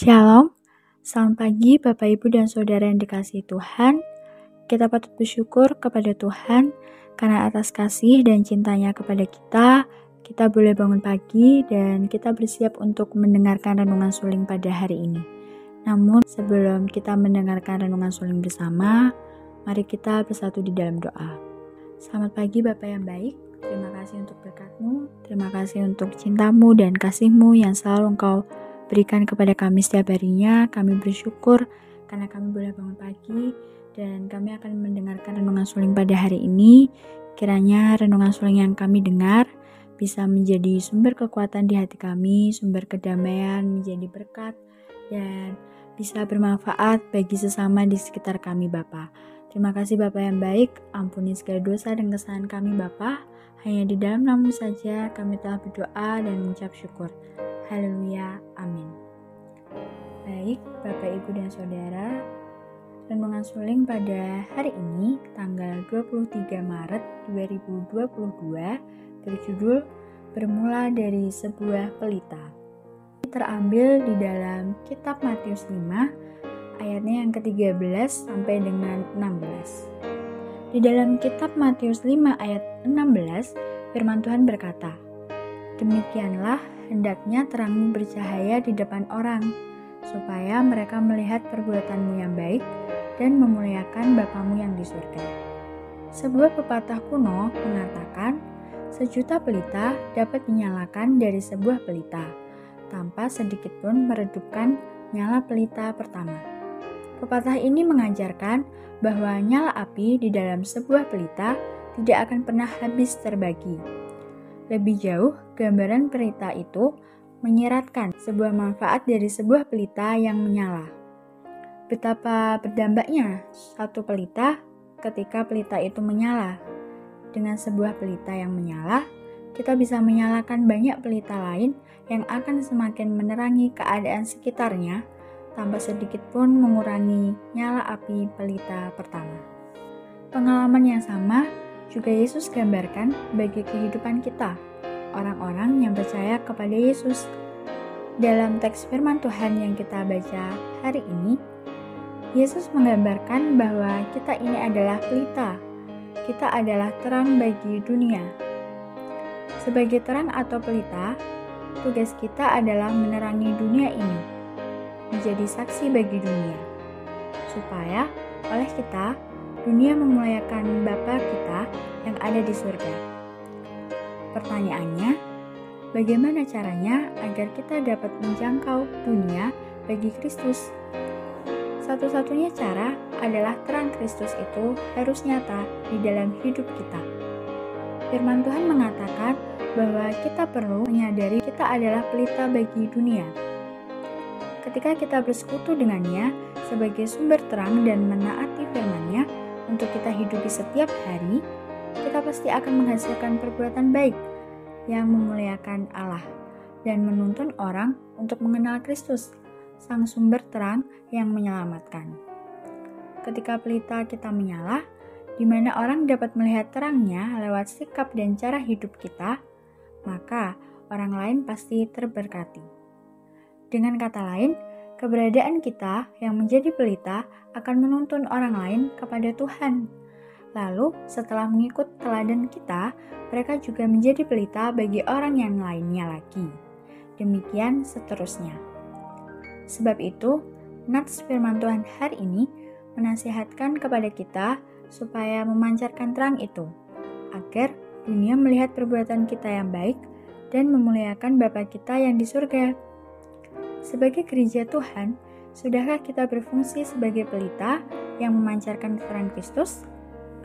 Shalom, selamat pagi Bapak Ibu dan Saudara yang dikasihi Tuhan. Kita patut bersyukur kepada Tuhan karena atas kasih dan cintanya kepada kita, kita boleh bangun pagi dan kita bersiap untuk mendengarkan renungan suling pada hari ini. Namun sebelum kita mendengarkan renungan suling bersama, mari kita bersatu di dalam doa. Selamat pagi Bapak yang baik, terima kasih untuk berkatmu, terima kasih untuk cintamu dan kasihmu yang selalu engkau berikan kepada kami setiap harinya. Kami bersyukur karena kami boleh bangun pagi dan kami akan mendengarkan renungan suling pada hari ini. Kiranya renungan suling yang kami dengar bisa menjadi sumber kekuatan di hati kami, sumber kedamaian, menjadi berkat, dan bisa bermanfaat bagi sesama di sekitar kami Bapa. Terima kasih Bapak yang baik, ampuni segala dosa dan kesalahan kami Bapa. Hanya di dalam namu saja kami telah berdoa dan mengucap syukur. Haleluya, amin. Baik, Bapak, Ibu, dan Saudara, renungan suling pada hari ini, tanggal 23 Maret 2022, berjudul Bermula dari sebuah pelita. Terambil di dalam kitab Matius 5 ayatnya yang ke-13 sampai dengan 16. Di dalam kitab Matius 5 ayat 16, firman Tuhan berkata, Demikianlah hendaknya terangmu bercahaya di depan orang, supaya mereka melihat perbuatanmu yang baik dan memuliakan Bapamu yang di surga. Sebuah pepatah kuno mengatakan, Sejuta pelita dapat dinyalakan dari sebuah pelita, tanpa sedikit pun meredupkan nyala pelita pertama. Pepatah ini mengajarkan bahwa nyala api di dalam sebuah pelita tidak akan pernah habis terbagi. Lebih jauh, gambaran pelita itu menyeratkan sebuah manfaat dari sebuah pelita yang menyala. Betapa berdampaknya satu pelita ketika pelita itu menyala dengan sebuah pelita yang menyala, kita bisa menyalakan banyak pelita lain yang akan semakin menerangi keadaan sekitarnya tanpa sedikit pun mengurangi nyala api pelita pertama. Pengalaman yang sama juga Yesus gambarkan bagi kehidupan kita, orang-orang yang percaya kepada Yesus. Dalam teks firman Tuhan yang kita baca hari ini, Yesus menggambarkan bahwa kita ini adalah pelita kita adalah terang bagi dunia. Sebagai terang atau pelita, tugas kita adalah menerangi dunia ini, menjadi saksi bagi dunia, supaya oleh kita dunia memuliakan Bapa kita yang ada di surga. Pertanyaannya, bagaimana caranya agar kita dapat menjangkau dunia bagi Kristus? Satu-satunya cara adalah terang Kristus itu harus nyata di dalam hidup kita. Firman Tuhan mengatakan bahwa kita perlu menyadari kita adalah pelita bagi dunia. Ketika kita bersekutu dengannya sebagai sumber terang dan menaati firman-Nya untuk kita hidupi setiap hari, kita pasti akan menghasilkan perbuatan baik yang memuliakan Allah dan menuntun orang untuk mengenal Kristus sang sumber terang yang menyelamatkan. Ketika pelita kita menyala, di mana orang dapat melihat terangnya lewat sikap dan cara hidup kita, maka orang lain pasti terberkati. Dengan kata lain, keberadaan kita yang menjadi pelita akan menuntun orang lain kepada Tuhan. Lalu, setelah mengikut teladan kita, mereka juga menjadi pelita bagi orang yang lainnya lagi. Demikian seterusnya. Sebab itu, nats firman Tuhan hari ini menasihatkan kepada kita supaya memancarkan terang itu, agar dunia melihat perbuatan kita yang baik dan memuliakan Bapa kita yang di surga. Sebagai gereja Tuhan, sudahkah kita berfungsi sebagai pelita yang memancarkan terang Kristus?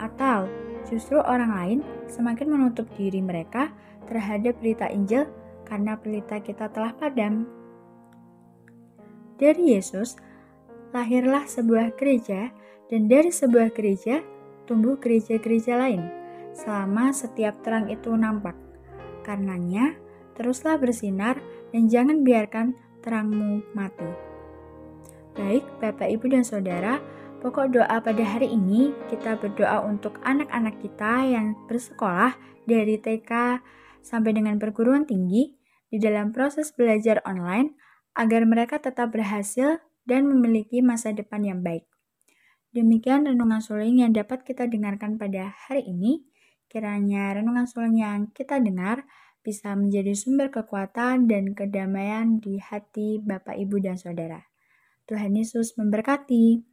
Atau justru orang lain semakin menutup diri mereka terhadap berita Injil karena pelita kita telah padam? Dari Yesus, lahirlah sebuah gereja, dan dari sebuah gereja tumbuh gereja-gereja lain, selama setiap terang itu nampak. Karenanya, teruslah bersinar dan jangan biarkan terangmu mati. Baik, Bapak, Ibu, dan Saudara, pokok doa pada hari ini kita berdoa untuk anak-anak kita yang bersekolah dari TK sampai dengan perguruan tinggi di dalam proses belajar online agar mereka tetap berhasil dan memiliki masa depan yang baik. Demikian renungan suling yang dapat kita dengarkan pada hari ini. Kiranya renungan suling yang kita dengar bisa menjadi sumber kekuatan dan kedamaian di hati Bapak, Ibu, dan Saudara. Tuhan Yesus memberkati.